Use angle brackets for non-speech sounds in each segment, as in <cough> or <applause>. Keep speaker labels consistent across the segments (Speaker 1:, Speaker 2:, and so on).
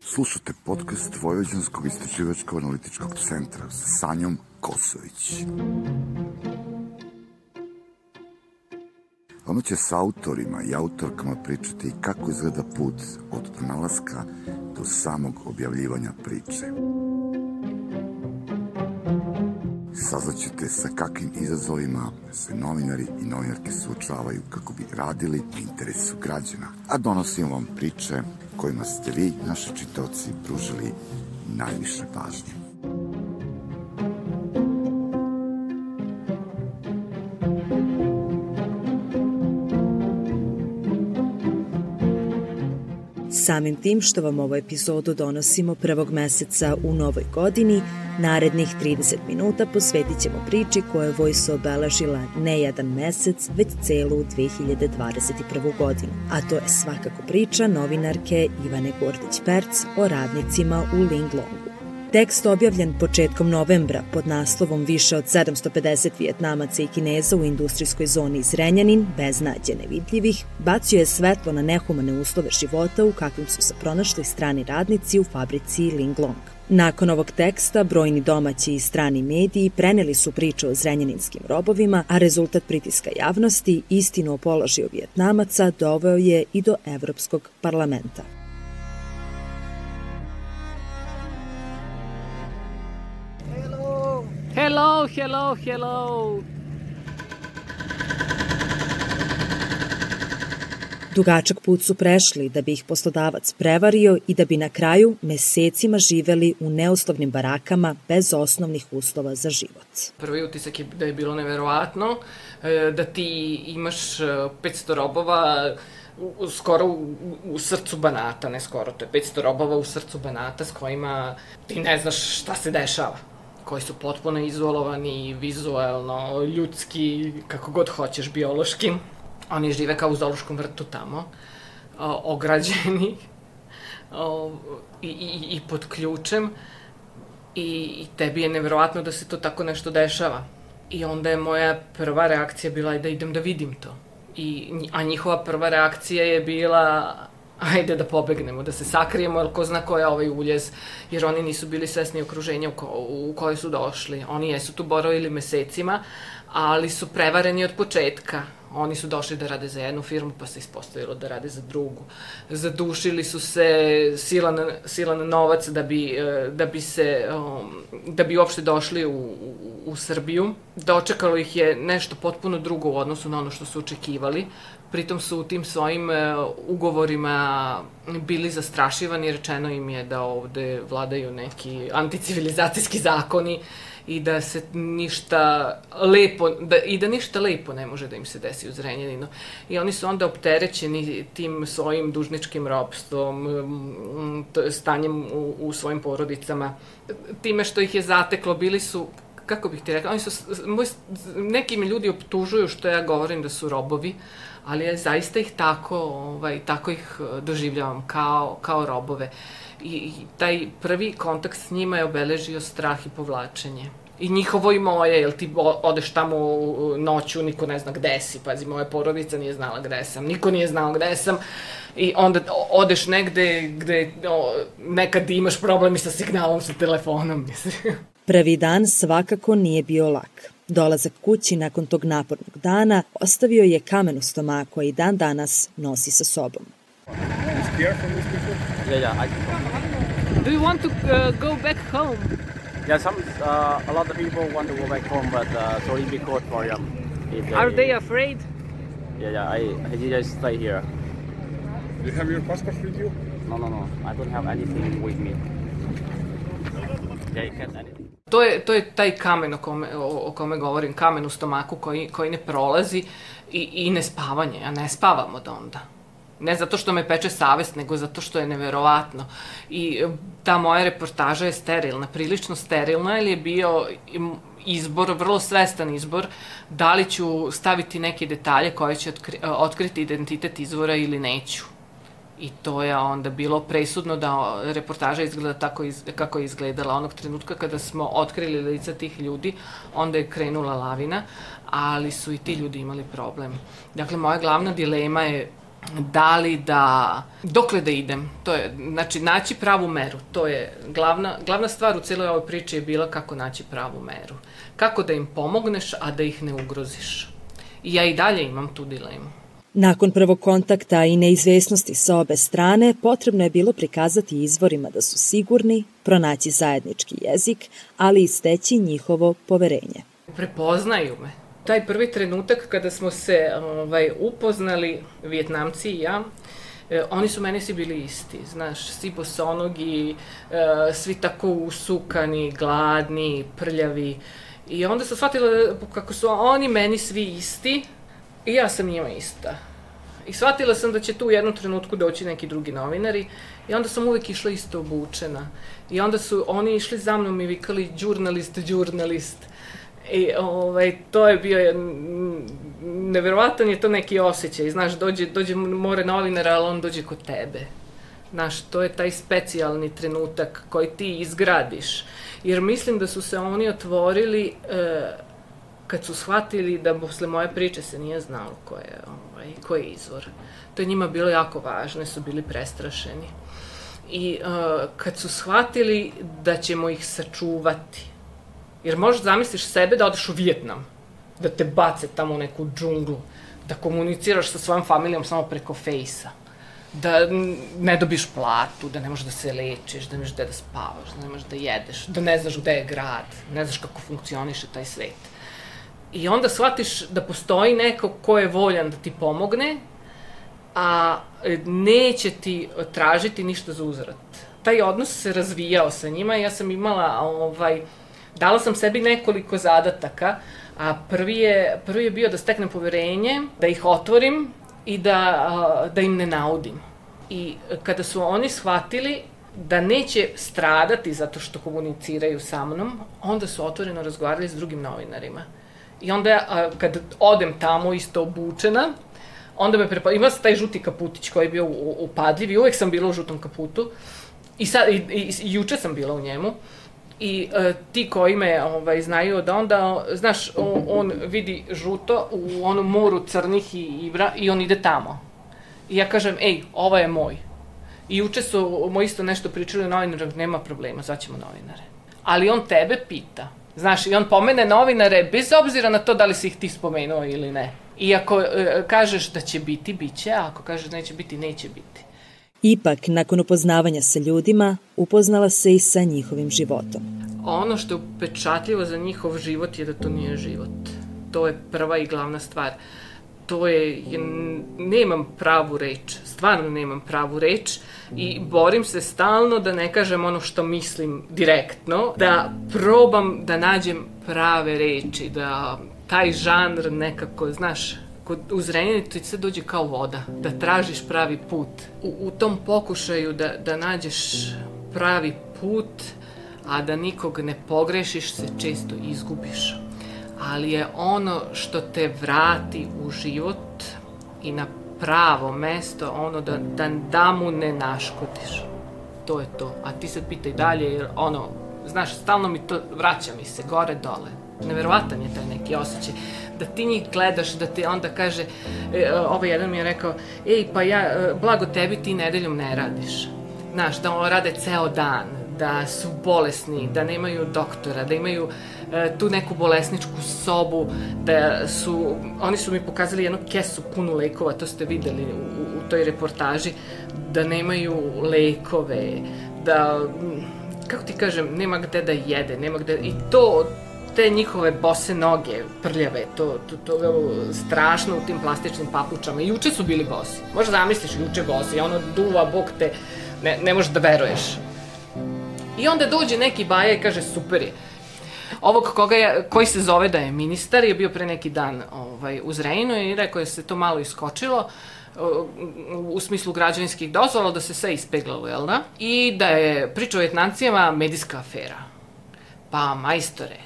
Speaker 1: Slušate podcast Vojvođanskog istraživačkog analitičkog centra sa Sanjom Kosović. Ono će s autorima i autorkama pričati kako izgleda put od pronalaska do samog objavljivanja priče. Saznaćete sa kakvim izazovima se novinari i novinarke suočavaju kako bi radili u interesu građana, a donosim vam priče kojima ste vi, naši čitaoci, pružili najviše pažnje.
Speaker 2: Samim tim što vam ovu epizodu donosimo prvog meseca u novoj godini, narednih 30 minuta posvetit ćemo priči koja je Vojso obeležila ne jedan mesec, već celu 2021. godinu. A to je svakako priča novinarke Ivane Gordić-Perc o radnicima u Linglongu. Tekst objavljen početkom novembra pod naslovom Više od 750 Vjetnamaca i Kineza u industrijskoj zoni Zrenjanin, bez nađe nevidljivih, bacio je svetlo na nehumane uslove života u kakvim su se pronašli strani radnici u fabrici Linglong. Nakon ovog teksta, brojni domaći i strani mediji preneli su priču o zrenjaninskim robovima, a rezultat pritiska javnosti, istinu o položaju Vjetnamaca, doveo je i do Evropskog parlamenta.
Speaker 3: Hello, hello, hello.
Speaker 2: Dugačak put su prešli da bi ih poslodavac prevario i da bi na kraju mesecima živeli u neuslovnim barakama bez osnovnih uslova za život.
Speaker 3: Prvi utisak je da je bilo neverovatno, e, da ti imaš 500 e, robova u, skoro u, u srcu Banata, ne skoro, to je 500 robova u srcu Banata s kojima ti ne znaš šta se dešava koji su potpuno izolovani, vizualno, ljudski, kako god hoćeš, biološki. Oni žive kao u zološkom vrtu tamo, ograđeni i, i, i pod ključem i, i tebi je neverovatno da se to tako nešto dešava. I onda je moja prva reakcija bila da idem da vidim to. I, a njihova prva reakcija je bila ajde da pobegnemo, da se sakrijemo, jer ko zna ko je ovaj uljez, jer oni nisu bili svesni okruženja u, ko, u koje su došli. Oni jesu tu boravili mesecima, ali su prevareni od početka. Oni su došli da rade za jednu firmu, pa se ispostavilo da rade za drugu. Zadušili su se silan, silan novac da bi, e, da bi se, um, da bi uopšte došli u, u, u Srbiju. Dočekalo ih je nešto potpuno drugo u odnosu na ono što su očekivali. Pritom su u tim svojim e, ugovorima bili zastrašivani, rečeno im je da ovde vladaju neki anticivilizacijski zakoni i da se ništa lepo, da, i da ništa lepo ne može da im se desi u Zrenjaninu. I oni su onda opterećeni tim svojim dužničkim robstvom, stanjem u, u svojim porodicama, time što ih je zateklo, bili su kako bih ti rekla, oni su, moj, neki mi ljudi optužuju što ja govorim da su robovi, ali ja zaista ih tako, ovaj, tako ih eh, doživljavam kao, kao robove. I, I taj prvi kontakt s njima je obeležio strah i povlačenje. I njihovo i moje, jel ti odeš tamo noću, niko ne zna gde si, pazi, moja porodica nije znala gde sam, niko nije znao gde sam, i onda odeš negde gde o, nekad imaš problemi sa signalom sa telefonom, mislim.
Speaker 2: Prvi dan svakako nije bio lak. Dolazak kući nakon tog napornog dana ostavio je kamen u stomaku, koji dan danas nosi sa sobom.
Speaker 4: Yeah, yeah, I...
Speaker 3: Do you want to uh, go back home?
Speaker 4: Yeah, some uh, a lot of people want to go back home, but uh, so it'll be cold for them.
Speaker 3: They, Are they afraid?
Speaker 4: Yeah, yeah. I, I just stay here.
Speaker 5: You have your passport with you?
Speaker 4: No, no, no. I don't have anything with me.
Speaker 3: To je, to je taj kamen o kome, o, o kome govorim, kamen u stomaku koji, koji ne prolazi i, i ne spavanje, a ne spavam od onda. Ne zato što me peče savest, nego zato što je neverovatno. I ta moja reportaža je sterilna, prilično sterilna, ili je bio izbor, vrlo svestan izbor, da li ću staviti neke detalje koje će otkri, otkriti identitet izvora ili neću I to je onda bilo presudno da reportaža izgleda tako iz, kako je izgledala onog trenutka kada smo otkrili lica tih ljudi, onda je krenula lavina, ali su i ti ljudi imali problem. Dakle, moja glavna dilema je da li da, dokle da idem, to je, znači, naći pravu meru, to je glavna, glavna stvar u celoj ovoj priči je bila kako naći pravu meru. Kako da im pomogneš, a da ih ne ugroziš. I ja i dalje imam tu dilemu.
Speaker 2: Nakon prvog kontakta i neizvesnosti sa obe strane, potrebno je bilo prikazati izvorima da su sigurni, pronaći zajednički jezik, ali i steći njihovo poverenje.
Speaker 3: Prepoznaju me. Taj prvi trenutak kada smo se ovaj, upoznali, Vjetnamci i ja, e, oni su meni svi bili isti, znaš, svi bosonogi, e, svi tako usukani, gladni, prljavi. I onda sam shvatila kako su oni meni svi isti, I ja sam njima ista. I shvatila sam da će tu u jednom trenutku doći neki drugi novinari i onda sam uvek išla isto obučena. I onda su oni išli za mnom i vikali žurnalist, žurnalist. I ovaj, to je bio, neverovatan je to neki osjećaj. Znaš, dođe, dođe more novinara, ali on dođe kod tebe. Znaš, to je taj specijalni trenutak koji ti izgradiš. Jer mislim da su se oni otvorili... E, kad su shvatili da posle moje priče se nije znalo ko je, ovaj, ko je izvor. To je njima bilo jako važno, su bili prestrašeni. I uh, kad su shvatili da ćemo ih sačuvati, jer možeš zamisliš sebe da odeš u Vijetnam, da te bace tamo u neku džunglu, da komuniciraš sa svojom familijom samo preko fejsa, da ne dobiš platu, da ne možeš da se lečiš, da ne možeš da spavaš, da ne možeš da jedeš, da ne znaš gde je grad, ne znaš kako funkcioniše taj svet I onda shvatiš da postoji neko ko je voljan da ti pomogne, a e, neće ti tražiti ništa za uzrat. Taj odnos se razvijao sa njima ja sam imala, ovaj, dala sam sebi nekoliko zadataka, a prvi je, prvi je bio da steknem poverenje, da ih otvorim i da, da im ne naudim. I kada su oni shvatili da neće stradati zato što komuniciraju sa mnom, onda su otvoreno razgovarali s drugim novinarima. I onda, a, kad odem tamo isto obučena, onda me prepa... Ima taj žuti kaputić koji je bio upadljiv i uvek sam bila u žutom kaputu. I, sad, i, i, i juče sam bila u njemu. I uh, ti koji me ovaj, znaju od onda, znaš, on, on vidi žuto u onom moru crnih i ibra i on ide tamo. I ja kažem, ej, ovo je moj. I juče su mo isto nešto pričali o novinara, nema problema, zvaćemo novinare. Ali on tebe pita, Znaš, i on pomene novinare bez obzira na to da li si ih ti spomenuo ili ne. I ako e, kažeš da će biti, bit će, a ako kažeš da neće biti, neće biti.
Speaker 2: Ipak, nakon upoznavanja sa ljudima, upoznala se i sa njihovim životom.
Speaker 3: Ono što je upečatljivo za njihov život je da to nije život. To je prva i glavna stvar. To je, je nemam pravu reč, stvarno nemam pravu reč i borim se stalno da ne kažem ono što mislim direktno, da probam da nađem prave reči, da taj žanr nekako, znaš, kod, u Zrenjaninu ti sve dođe kao voda, da tražiš pravi put. U, u tom pokušaju da, da nađeš pravi put, a da nikog ne pogrešiš, se često izgubiš. Ali je ono što te vrati u život i na pravo mesto, ono da, da, da mu ne naškodiš. To je to. A ti sad pitaj dalje, jer ono, znaš, stalno mi to, vraća mi se, gore, dole. Neverovatan je taj neki osjećaj. Da ti njih gledaš, da ti onda kaže, e, ovaj jedan mi je rekao, ej, pa ja, e, blago tebi, ti nedeljom ne radiš. Znaš, da rade ceo dan, da su bolesni, da nemaju doktora, da imaju e, tu neku bolesničku sobu, da su, oni su mi pokazali jednu kesu punu lekova, to ste videli u, u toj reportaži, da nemaju lekove, da, kako ti kažem, nema gde da jede, nema gde, i to, te njihove bose noge, prljave, to, to, to je strašno u tim plastičnim papučama. Juče su bili bosi. Možda zamisliš juče bosi, ono duva, bog te, ne, ne možeš da veruješ. I onda dođe neki baja i kaže super je. Ovog koga je, koji se zove da je ministar je bio pre neki dan ovaj, u Zrejnu i rekao je da se to malo iskočilo u smislu građanskih dozvola, da se sve ispeglalo, jel da? I da je priča o Vjetnamcijama medijska afera. Pa, majstore,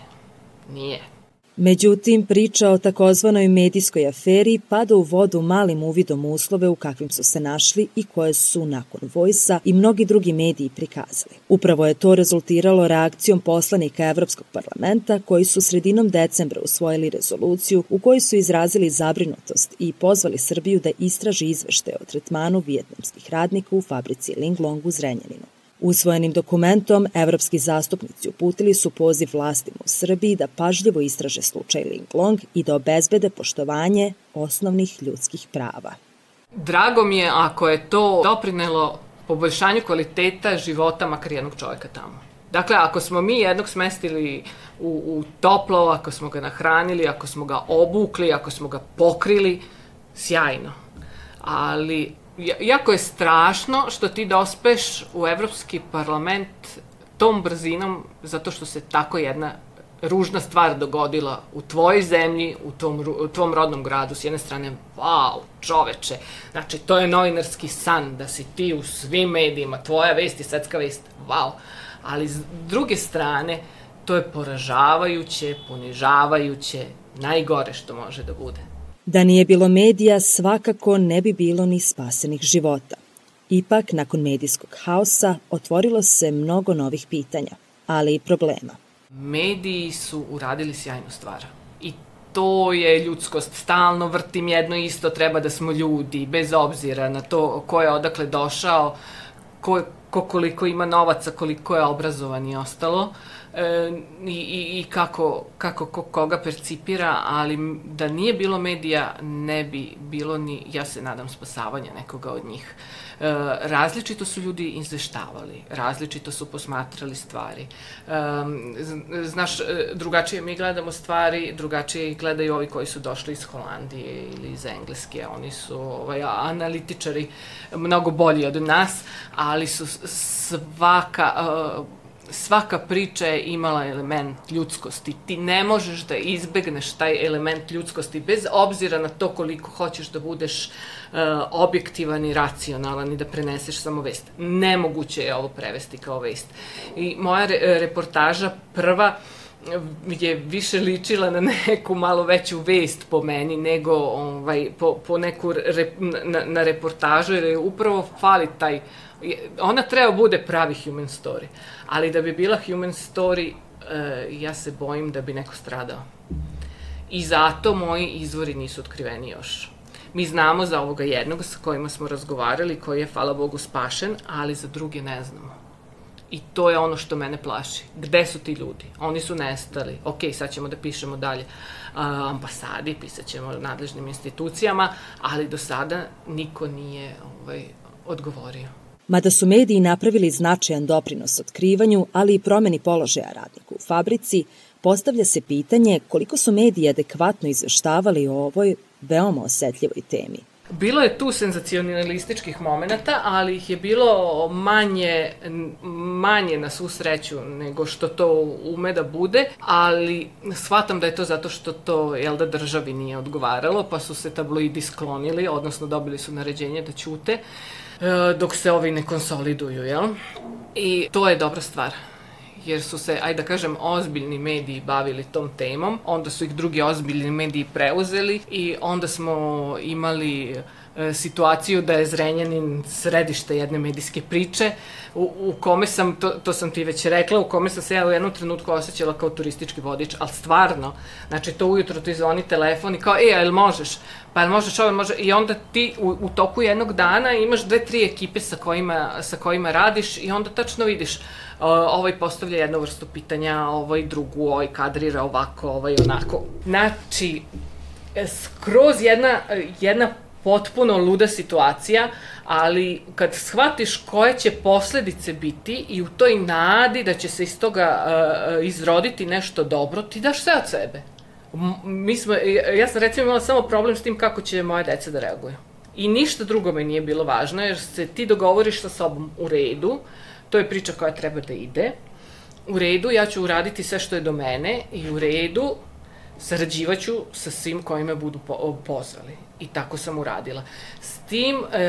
Speaker 3: nije.
Speaker 2: Međutim, priča o takozvanoj medijskoj aferi pada u vodu malim uvidom uslove u kakvim su se našli i koje su nakon Vojsa i mnogi drugi mediji prikazali. Upravo je to rezultiralo reakcijom poslanika Evropskog parlamenta koji su sredinom decembra usvojili rezoluciju u kojoj su izrazili zabrinutost i pozvali Srbiju da istraži izvešte o tretmanu vijetnamskih radnika u fabrici Linglong u Zrenjaninu. Usvojenim dokumentom evropski zastupnici uputili su poziv vlastima u Srbiji da pažljivo istraže slučaj Linglong i da obezbede poštovanje osnovnih ljudskih prava.
Speaker 3: Drago mi je ako je to doprinelo poboljšanju kvaliteta života makar jednog čoveka tamo. Dakle, ako smo mi jednog smestili u, u toplo, ako smo ga nahranili, ako smo ga obukli, ako smo ga pokrili, sjajno. Ali jako je strašno što ti dospeš u Evropski parlament tom brzinom zato što se tako jedna ružna stvar dogodila u tvojoj zemlji, u tom, u tvom rodnom gradu. S jedne strane, wow, čoveče, znači to je novinarski san, da si ti u svim medijima, tvoja vest je svetska vest, wow. Ali s druge strane, to je poražavajuće, ponižavajuće, najgore što može da bude.
Speaker 2: Da nije bilo medija, svakako ne bi bilo ni spasenih života. Ipak, nakon medijskog haosa, otvorilo se mnogo novih pitanja, ali i problema.
Speaker 3: Mediji su uradili sjajnu stvar. I to je ljudskost. Stalno vrtim jedno isto, treba da smo ljudi, bez obzira na to ko je odakle došao, ko, ko koliko ima novaca, koliko je obrazovan i ostalo. E, i, i kako, kako ko, koga percipira, ali da nije bilo medija, ne bi bilo ni, ja se nadam, spasavanja nekoga od njih. E, različito su ljudi izveštavali, različito su posmatrali stvari. E, znaš, e, drugačije mi gledamo stvari, drugačije gledaju ovi koji su došli iz Holandije ili iz Engleske. Oni su ovaj, analitičari mnogo bolji od nas, ali su svaka... Svaka priča je imala element ljudskosti. Ti ne možeš da izbegneš taj element ljudskosti bez obzira na to koliko hoćeš da budeš uh, objektivan i racionalan i da preneseš samo vest. Nemoguće je ovo prevesti kao vest. I moja re reportaža prva je više ličila na neku malo veću vest po meni nego ovaj, po, po neku re, na, na reportažu jer je upravo fali taj ona treba bude pravi human story ali da bi bila human story, uh, ja se bojim da bi neko stradao. I zato moji izvori nisu otkriveni još. Mi znamo za ovoga jednog sa kojima smo razgovarali, koji je, hvala Bogu, spašen, ali za druge ne znamo. I to je ono što mene plaši. Gde su ti ljudi? Oni su nestali. Ok, sad ćemo da pišemo dalje uh, ambasadi, pisat ćemo nadležnim institucijama, ali do sada niko nije ovaj, odgovorio.
Speaker 2: Mada su mediji napravili značajan doprinos otkrivanju, ali i promeni položaja radnika u fabrici, postavlja se pitanje koliko su mediji adekvatno izveštavali o ovoj veoma osetljivoj temi.
Speaker 3: Bilo je tu senzacionalističkih momenta, ali ih je bilo manje, manje na svu sreću nego što to ume da bude, ali shvatam da je to zato što to, jel da, državi nije odgovaralo, pa su se tabloidi sklonili, odnosno dobili su naređenje da ćute. E, dok se ovi ne konsoliduju, jel? I to je dobra stvar jer su se, ajde da kažem, ozbiljni mediji bavili tom temom, onda su ih drugi ozbiljni mediji preuzeli i onda smo imali E, situaciju da je Zrenjanin središte jedne medijske priče u, u kome sam, to, to sam ti već rekla, u kome sam se ja u jednom trenutku osjećala kao turistički vodič, ali stvarno, znači to ujutro ti zvoni telefon i kao, e, jel možeš? Pa možeš ovo, može? I onda ti u, u toku jednog dana imaš dve, tri ekipe sa kojima, sa kojima radiš i onda tačno vidiš, ovaj postavlja jednu vrstu pitanja, ovaj drugu, ovaj kadrira ovako, ovaj onako. Znači, skroz jedna, jedna potpuno luda situacija, ali kad shvatiš koje će posledice biti i u toj nadi da će se iz toga uh, izroditi nešto dobro, ti daš sve od sebe. Mi smo, ja sam recimo imala samo problem s tim kako će moje deca da reaguju. I ništa drugo me nije bilo važno, jer se ti dogovoriš sa sobom u redu, to je priča koja treba da ide, u redu, ja ću uraditi sve što je do mene i u redu, sarađivaću sa svim koji me budu po pozvali. I tako sam uradila. S tim e,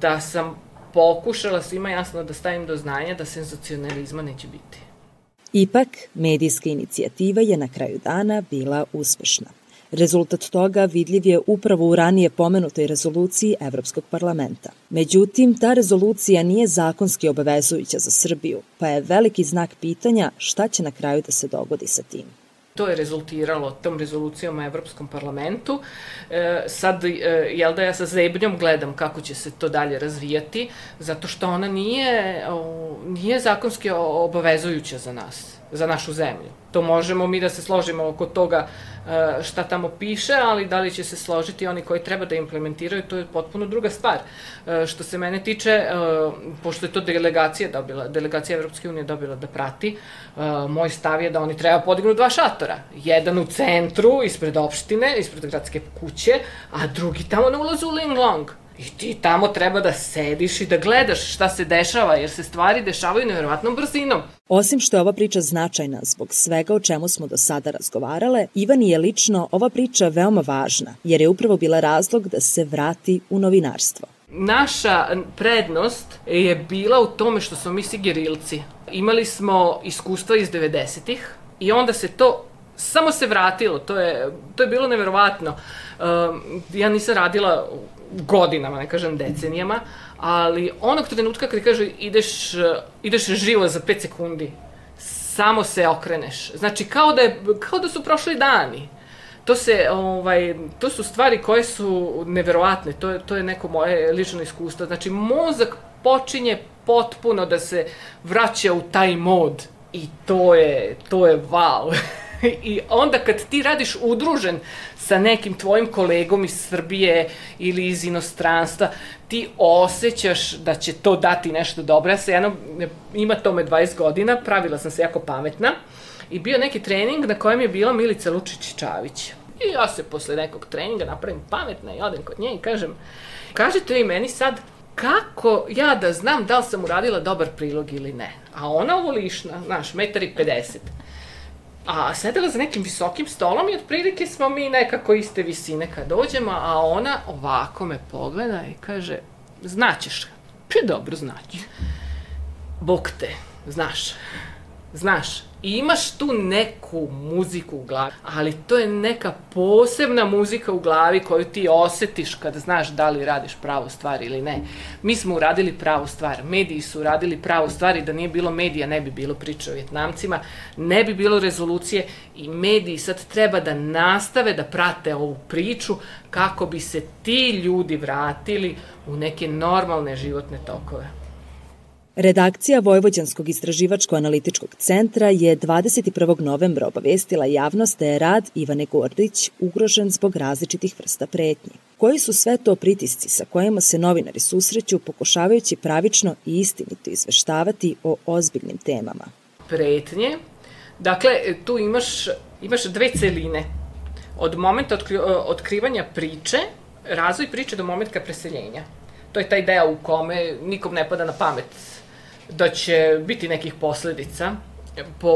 Speaker 3: da sam pokušala svima jasno da stavim do znanja da senzacionalizma neće biti.
Speaker 2: Ipak, medijska inicijativa je na kraju dana bila uspešna. Rezultat toga vidljiv je upravo u ranije pomenutoj rezoluciji Evropskog parlamenta. Međutim, ta rezolucija nije zakonski obavezujuća za Srbiju, pa je veliki znak pitanja šta će na kraju da se dogodi sa tim.
Speaker 3: To je rezultiralo tom rezolucijom u Evropskom parlamentu. E, sad, e, jel da ja sa zebnjom gledam kako će se to dalje razvijati, zato što ona nije, o, nije zakonski obavezujuća za nas, za našu zemlju. To možemo mi da se složimo oko toga Eh, šta tamo piše, ali da li će se složiti oni koji treba da implementiraju, to je potpuno druga stvar. Eh, što se mene tiče, eh, pošto je to delegacija dobila, delegacija Evropske unije dobila da prati, moj stav je da oni treba podignu dva šatora. Jedan u centru, ispred opštine, ispred gradske kuće, a drugi tamo na ulazu u Linglong. I ti tamo treba da sediš i da gledaš šta se dešava, jer se stvari dešavaju nevjerovatnom brzinom.
Speaker 2: Osim što je ova priča značajna zbog svega o čemu smo do sada razgovarale, Ivani je lično ova priča veoma važna, jer je upravo bila razlog da se vrati u novinarstvo.
Speaker 3: Naša prednost je bila u tome što smo mi svi gerilci. Imali smo iskustva iz 90-ih i onda se to samo se vratilo, to je, to je bilo neverovatno. Um, ja nisam radila godinama, ne kažem decenijama, ali onog trenutka kad kaže ideš, ideš živo za 5 sekundi, samo se okreneš. Znači, kao da, je, kao da su prošli dani. To, se, ovaj, to su stvari koje su neverovatne, to je, to je neko moje lično iskustvo. Znači, mozak počinje potpuno da se vraća u taj mod i to je, to je wow. <laughs> I onda kad ti radiš udružen sa nekim tvojim kolegom iz Srbije ili iz inostranstva, ti osjećaš da će to dati nešto dobro. Ja se jedno, ima tome 20 godina, pravila sam se jako pametna i bio neki trening na kojem je bila Milica Lučić-Čavić. I ja se posle nekog treninga napravim pametna i odem kod nje i kažem, kažete vi meni sad kako ja da znam da li sam uradila dobar prilog ili ne. A ona ovo lišna, znaš, metar i 50 a sedela za nekim visokim stolom i otprilike smo mi nekako iste visine kad dođemo, a ona ovako me pogleda i kaže, znaćeš, pa dobro znaću. Bog te, znaš, znaš, I imaš tu neku muziku u glavi, ali to je neka posebna muzika u glavi koju ti osetiš kada znaš da li radiš pravu stvar ili ne. Mi smo uradili pravu stvar, mediji su uradili pravu stvar i da nije bilo medija ne bi bilo priče o Vjetnamcima, ne bi bilo rezolucije i mediji sad treba da nastave da prate ovu priču kako bi se ti ljudi vratili u neke normalne životne tokove.
Speaker 2: Redakcija Vojvođanskog istraživačko-analitičkog centra je 21. novembra obavestila javnost da je rad Ivane Gordić ugrožen zbog različitih vrsta pretnji. Koji su sve to pritisci sa kojima se novinari susreću pokušavajući pravično i istinito izveštavati o ozbiljnim temama?
Speaker 3: Pretnje, dakle, tu imaš, imaš dve celine. Od momenta otkri, otkrivanja priče, razvoj priče do momenta preseljenja. To je taj deo u kome nikom ne pada na pamet da će biti nekih posledica po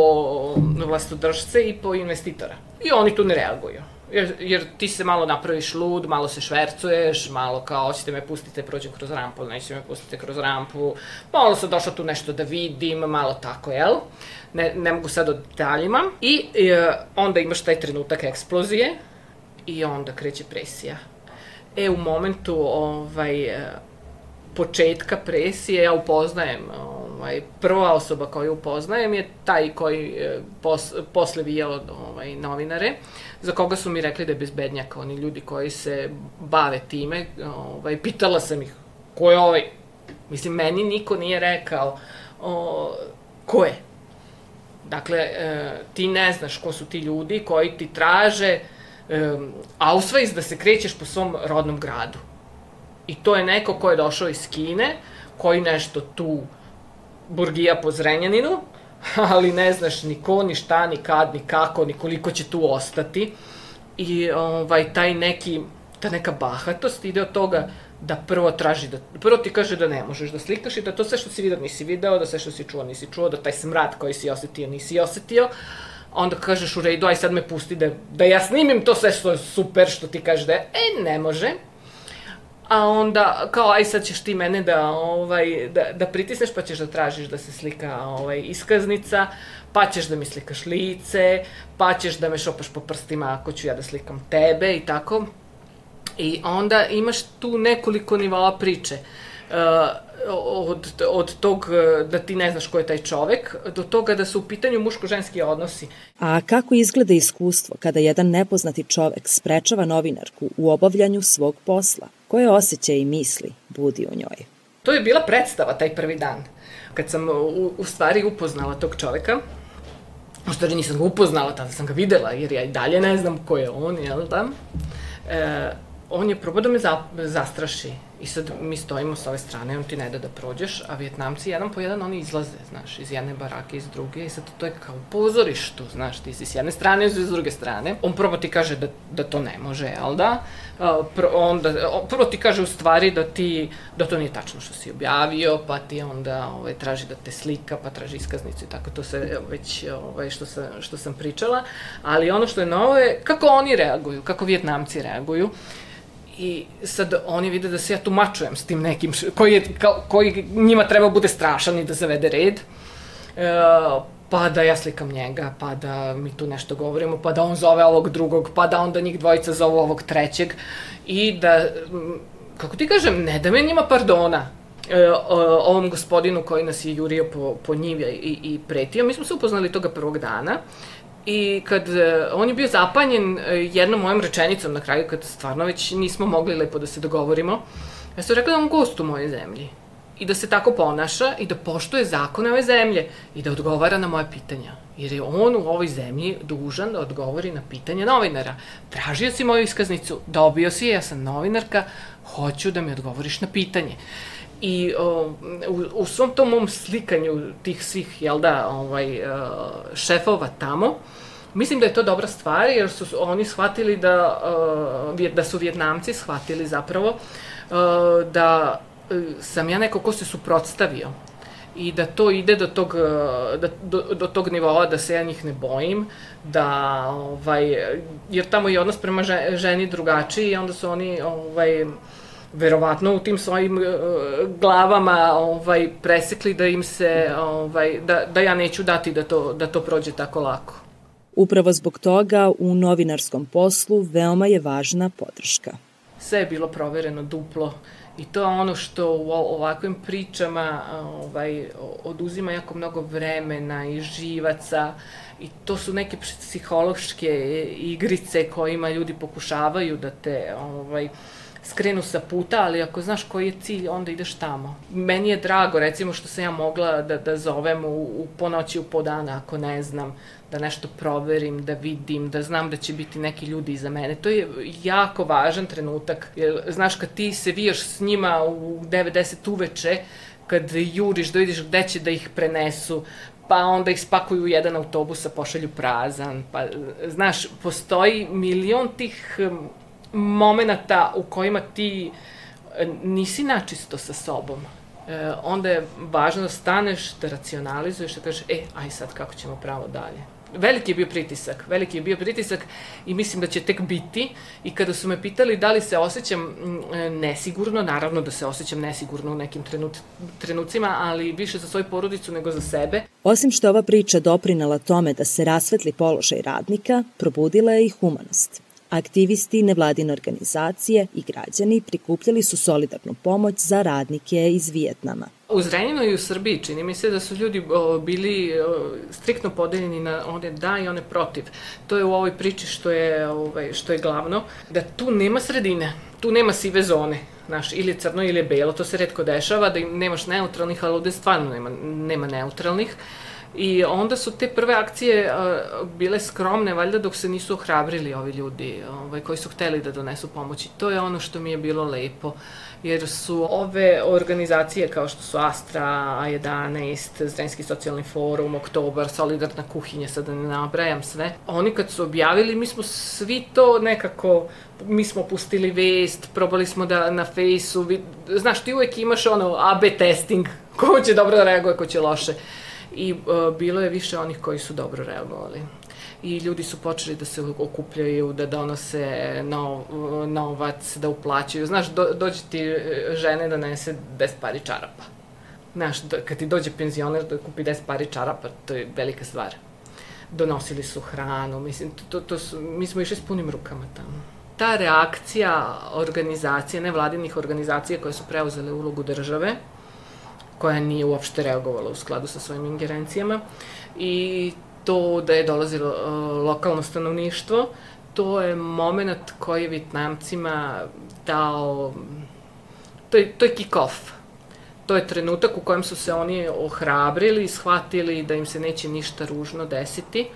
Speaker 3: vlastodržce i po investitora. I oni tu ne reaguju. Jer, jer ti se malo napraviš lud, malo se švercuješ, malo kao, hoćete me pustite, prođem kroz rampu, nećete me pustite kroz rampu, malo sam došla tu nešto da vidim, malo tako, jel? Ne, ne mogu sad o detaljima. I e, onda imaš taj trenutak eksplozije i onda kreće presija. E, u momentu ovaj, početka presije ja upoznajem ovaj, prva osoba koju upoznajem je taj koji e, pos, posle vija od ovaj, novinare, za koga su mi rekli da je bezbednjak, oni ljudi koji se bave time. Ovaj, pitala sam ih, ko je ovaj? Mislim, meni niko nije rekao o, ko je. Dakle, e, ti ne znaš ko su ti ljudi koji ti traže e, ausvajs da se krećeš po svom rodnom gradu. I to je neko ko je došao iz Kine, koji nešto tu burgija po Zrenjaninu, <laughs> ali ne znaš ni ko, ni šta, ni kad, ni kako, ni koliko će tu ostati. I ovaj, taj neki, ta neka bahatost ide od toga da prvo traži da, prvo ti kaže da ne možeš da slikaš i da to sve što si vidio nisi video, da sve što si čuo nisi čuo, da taj smrad koji si osetio nisi osetio, onda kažeš u redu, aj sad me pusti da, da ja snimim to sve što je super, što ti kaže da je, e, ne može, a onda kao aj sad ćeš ti mene da ovaj da da pritisneš pa ćeš da tražiš da se slika ovaj iskaznica, pa ćeš da mi slikaš lice, pa ćeš da me šopaš po prstima ako ću ja da slikam tebe i tako. I onda imaš tu nekoliko nivoa priče. Uh, od, od tog da ti ne znaš ko je taj čovek, do toga da su u pitanju muško-ženski odnosi.
Speaker 2: A kako izgleda iskustvo kada jedan nepoznati čovek sprečava novinarku u obavljanju svog posla? Koje osjećaje i misli budi u njoj?
Speaker 3: To je bila predstava taj prvi dan. Kad sam u, u stvari upoznala tog čoveka, u stvari nisam ga upoznala, tada sam ga videla, jer ja i dalje ne znam ko je on, jel da? E, on je probao da me za, zastraši I sad mi stojimo sa ove strane, on ti ne da da prođeš, a Vjetnamci jedan po jedan oni izlaze, znaš, iz jedne barake, iz druge, i sad to je kao pozorištu, znaš, ti si s jedne strane, i s druge strane. On prvo ti kaže da, da to ne može, jel da? Pr, onda, prvo ti kaže u stvari da ti, da to nije tačno što si objavio, pa ti onda ovaj, traži da te slika, pa traži iskaznicu i tako, to se već, ovaj, što, sam, što sam pričala. Ali ono što je novo je kako oni reaguju, kako Vjetnamci reaguju. I sad oni vide da se ja tu mačujem s tim nekim, koji, je, kao, koji njima treba bude strašan i da zavede red. E, pa da ja slikam njega, pa da mi tu nešto govorimo, pa da on zove ovog drugog, pa da onda njih dvojica zovu ovog trećeg. I da, kako ti kažem, ne da me njima pardona, e, ovom gospodinu koji nas je jurio po, po njivja i, i pretio. Mi smo se upoznali toga prvog dana I kad uh, on je bio zapanjen uh, jednom mojom rečenicom na kraju, kad stvarno već nismo mogli lepo da se dogovorimo, ja sam rekla da on gost u mojoj zemlji i da se tako ponaša i da poštuje zakone ove zemlje i da odgovara na moje pitanja. Jer je on u ovoj zemlji dužan da odgovori na pitanja novinara. Tražio si moju iskaznicu, dobio si je, ja sam novinarka, hoću da mi odgovoriš na pitanje. I o, u, u svom tom mom slikanju tih svih, jel da, ovaj, šefova tamo, Mislim da je to dobra stvar jer su oni shvatili da, uh, da su Vjetnamci shvatili zapravo uh, da uh, sam ja neko ko se suprotstavio i da to ide do tog, da, do, do tog nivoa da se ja njih ne bojim, da, ovaj, jer tamo je odnos prema ženi drugačiji i onda su oni ovaj, verovatno u tim svojim uh, glavama ovaj presekli da im se ovaj da da ja neću dati da to da to prođe tako lako.
Speaker 2: Upravo zbog toga u novinarskom poslu veoma je važna podrška.
Speaker 3: Sve je bilo provereno duplo i to je ono što u ovakvim pričama ovaj, oduzima jako mnogo vremena i živaca i to su neke psihološke igrice kojima ljudi pokušavaju da te ovaj, skrenu sa puta, ali ako znaš koji je cilj, onda ideš tamo. Meni je drago, recimo, što sam ja mogla da, da zovem u, u ponoći u po dana, ako ne znam, da nešto proverim, da vidim, da znam da će biti neki ljudi iza mene. To je jako važan trenutak, jer znaš kad ti se vijaš s njima u 90 uveče, kad juriš da vidiš gde će da ih prenesu, pa onda ih spakuju u jedan autobus, a pošalju prazan, pa znaš, postoji milion tih momenta u kojima ti e, nisi načisto sa sobom, e, onda je važno da staneš, da racionalizuješ, da kažeš, e, aj sad kako ćemo pravo dalje. Veliki je bio pritisak, veliki je bio pritisak i mislim da će tek biti i kada su me pitali da li se osjećam e, nesigurno, naravno da se osjećam nesigurno u nekim trenut, trenucima, ali više za svoju porodicu nego za sebe.
Speaker 2: Osim što ova priča doprinala tome da se rasvetli položaj radnika, probudila je i humanost. Aktivisti, nevladine organizacije i građani prikupljali su solidarnu pomoć za radnike iz Vijetnama.
Speaker 3: U Zrenjinu i u Srbiji čini mi se da su ljudi bili striktno podeljeni na one da i one protiv. To je u ovoj priči što je, ovaj, što je glavno, da tu nema sredine, tu nema sive zone. Znaš, ili crno ili belo, to se redko dešava, da nemaš neutralnih, ali ovde stvarno nema, nema neutralnih. I onda su te prve akcije uh, bile skromne, valjda dok se nisu ohrabrili ovi ljudi ovaj, koji su hteli da donesu pomoć. I to je ono što mi je bilo lepo. Jer su ove organizacije kao što su Astra, A11, Zrenski socijalni forum, Oktobar, Solidarna kuhinja, sada ne nabrajam sve. Oni kad su objavili, mi smo svi to nekako, mi smo pustili vest, probali smo da na fejsu, znaš, ti uvek imaš ono AB testing, ko će dobro da reaguje, ko će loše i uh, bilo je više onih koji su dobro reagovali. i ljudi su počeli da se okupljaju, da donose nov, novac, da uplaćaju. Znaš, do, dođe ti e, žene da nese 10 pari čarapa. Znaš, da, kad ti dođe penzioner da kupi 10 pari čarapa, to je velika stvar. Donosili su hranu, mislim, to, to su, mi smo išli s punim rukama tamo. Ta reakcija organizacije, nevladinih organizacija koje su preuzele ulogu države, koja nije uopšte reagovala u skladu sa svojim ingerencijama i to da je dolazilo uh, lokalno stanovništvo, to je moment koji je Vitnamcima dao, to je, to je kick-off. To je trenutak u kojem su se oni ohrabrili i shvatili da im se neće ništa ružno desiti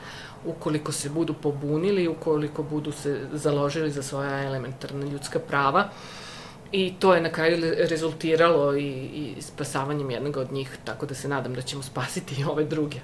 Speaker 3: ukoliko se budu pobunili, ukoliko budu se založili za svoja elementarna ljudska prava. I to je na kraju rezultiralo i, i spasavanjem jednog od njih, tako da se nadam da ćemo spasiti i ove druge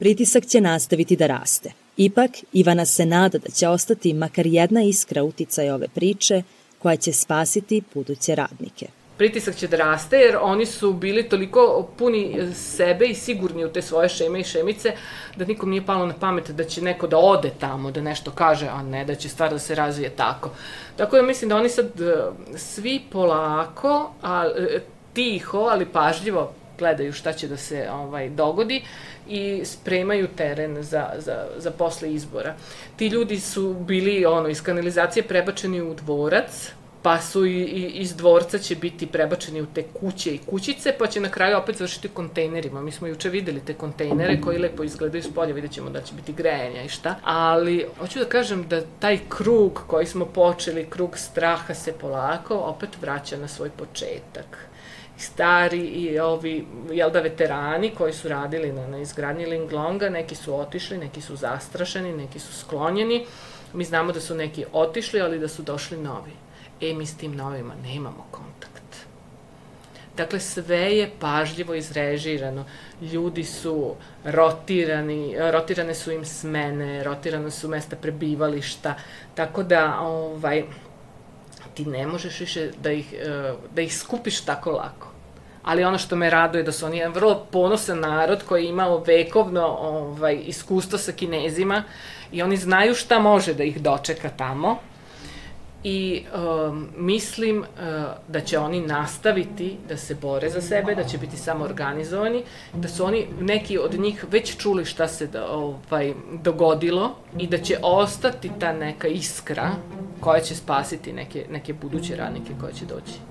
Speaker 2: pritisak će nastaviti da raste. Ipak, Ivana se nada da će ostati makar jedna iskra uticaj ove priče koja će spasiti buduće radnike.
Speaker 3: Pritisak će da raste jer oni su bili toliko puni sebe i sigurni u te svoje šeme i šemice da nikom nije palo na pamet da će neko da ode tamo, da nešto kaže, a ne da će stvar da se razvije tako. Tako da mislim da oni sad e, svi polako, a, e, tiho, ali pažljivo gledaju šta će da se ovaj dogodi i spremaju teren za, za, za posle izbora. Ti ljudi su bili ono, iz kanalizacije prebačeni u dvorac, pa su i, i iz dvorca će biti prebačeni u te kuće i kućice, pa će na kraju opet završiti u kontejnerima. Mi smo juče videli te kontejnere koji lepo izgledaju s polja, vidjet ćemo da će biti grejanja i šta. Ali, hoću da kažem da taj krug koji smo počeli, krug straha se polako opet vraća na svoj početak stari i ovi, jel da, veterani koji su radili na, na izgradnji Linglonga, neki su otišli, neki su zastrašeni, neki su sklonjeni. Mi znamo da su neki otišli, ali da su došli novi. E, mi s tim novima nemamo kontakt. Dakle, sve je pažljivo izrežirano. Ljudi su rotirani, rotirane su im smene, rotirane su mesta prebivališta, tako da, ovaj, ti ne možeš više da ih, eh, da ih skupiš tako lako ali ono što me raduje da su oni jedan vrlo ponosan narod koji je imao vekovno ovaj, iskustvo sa kinezima i oni znaju šta može da ih dočeka tamo i um, mislim uh, da će oni nastaviti da se bore za sebe, da će biti samo organizovani, da su oni, neki od njih već čuli šta se da, ovaj, dogodilo i da će ostati ta neka iskra koja će spasiti neke, neke buduće radnike koje će doći.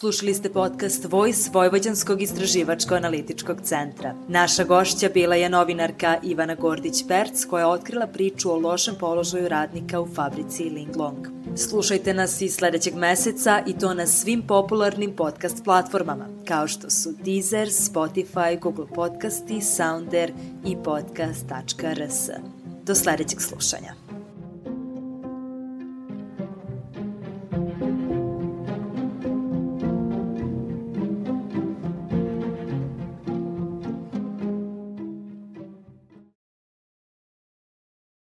Speaker 2: Slušali ste podcast Voice Vojvođanskog istraživačko-analitičkog centra. Naša gošća bila je novinarka Ivana Gordić-Perc koja je otkrila priču o lošem položaju radnika u fabrici Linglong. Slušajte nas i sledećeg meseca i to na svim popularnim podcast platformama, kao što su Deezer, Spotify, Google Podcasti, Sounder i podcast.rs. Do sledećeg slušanja.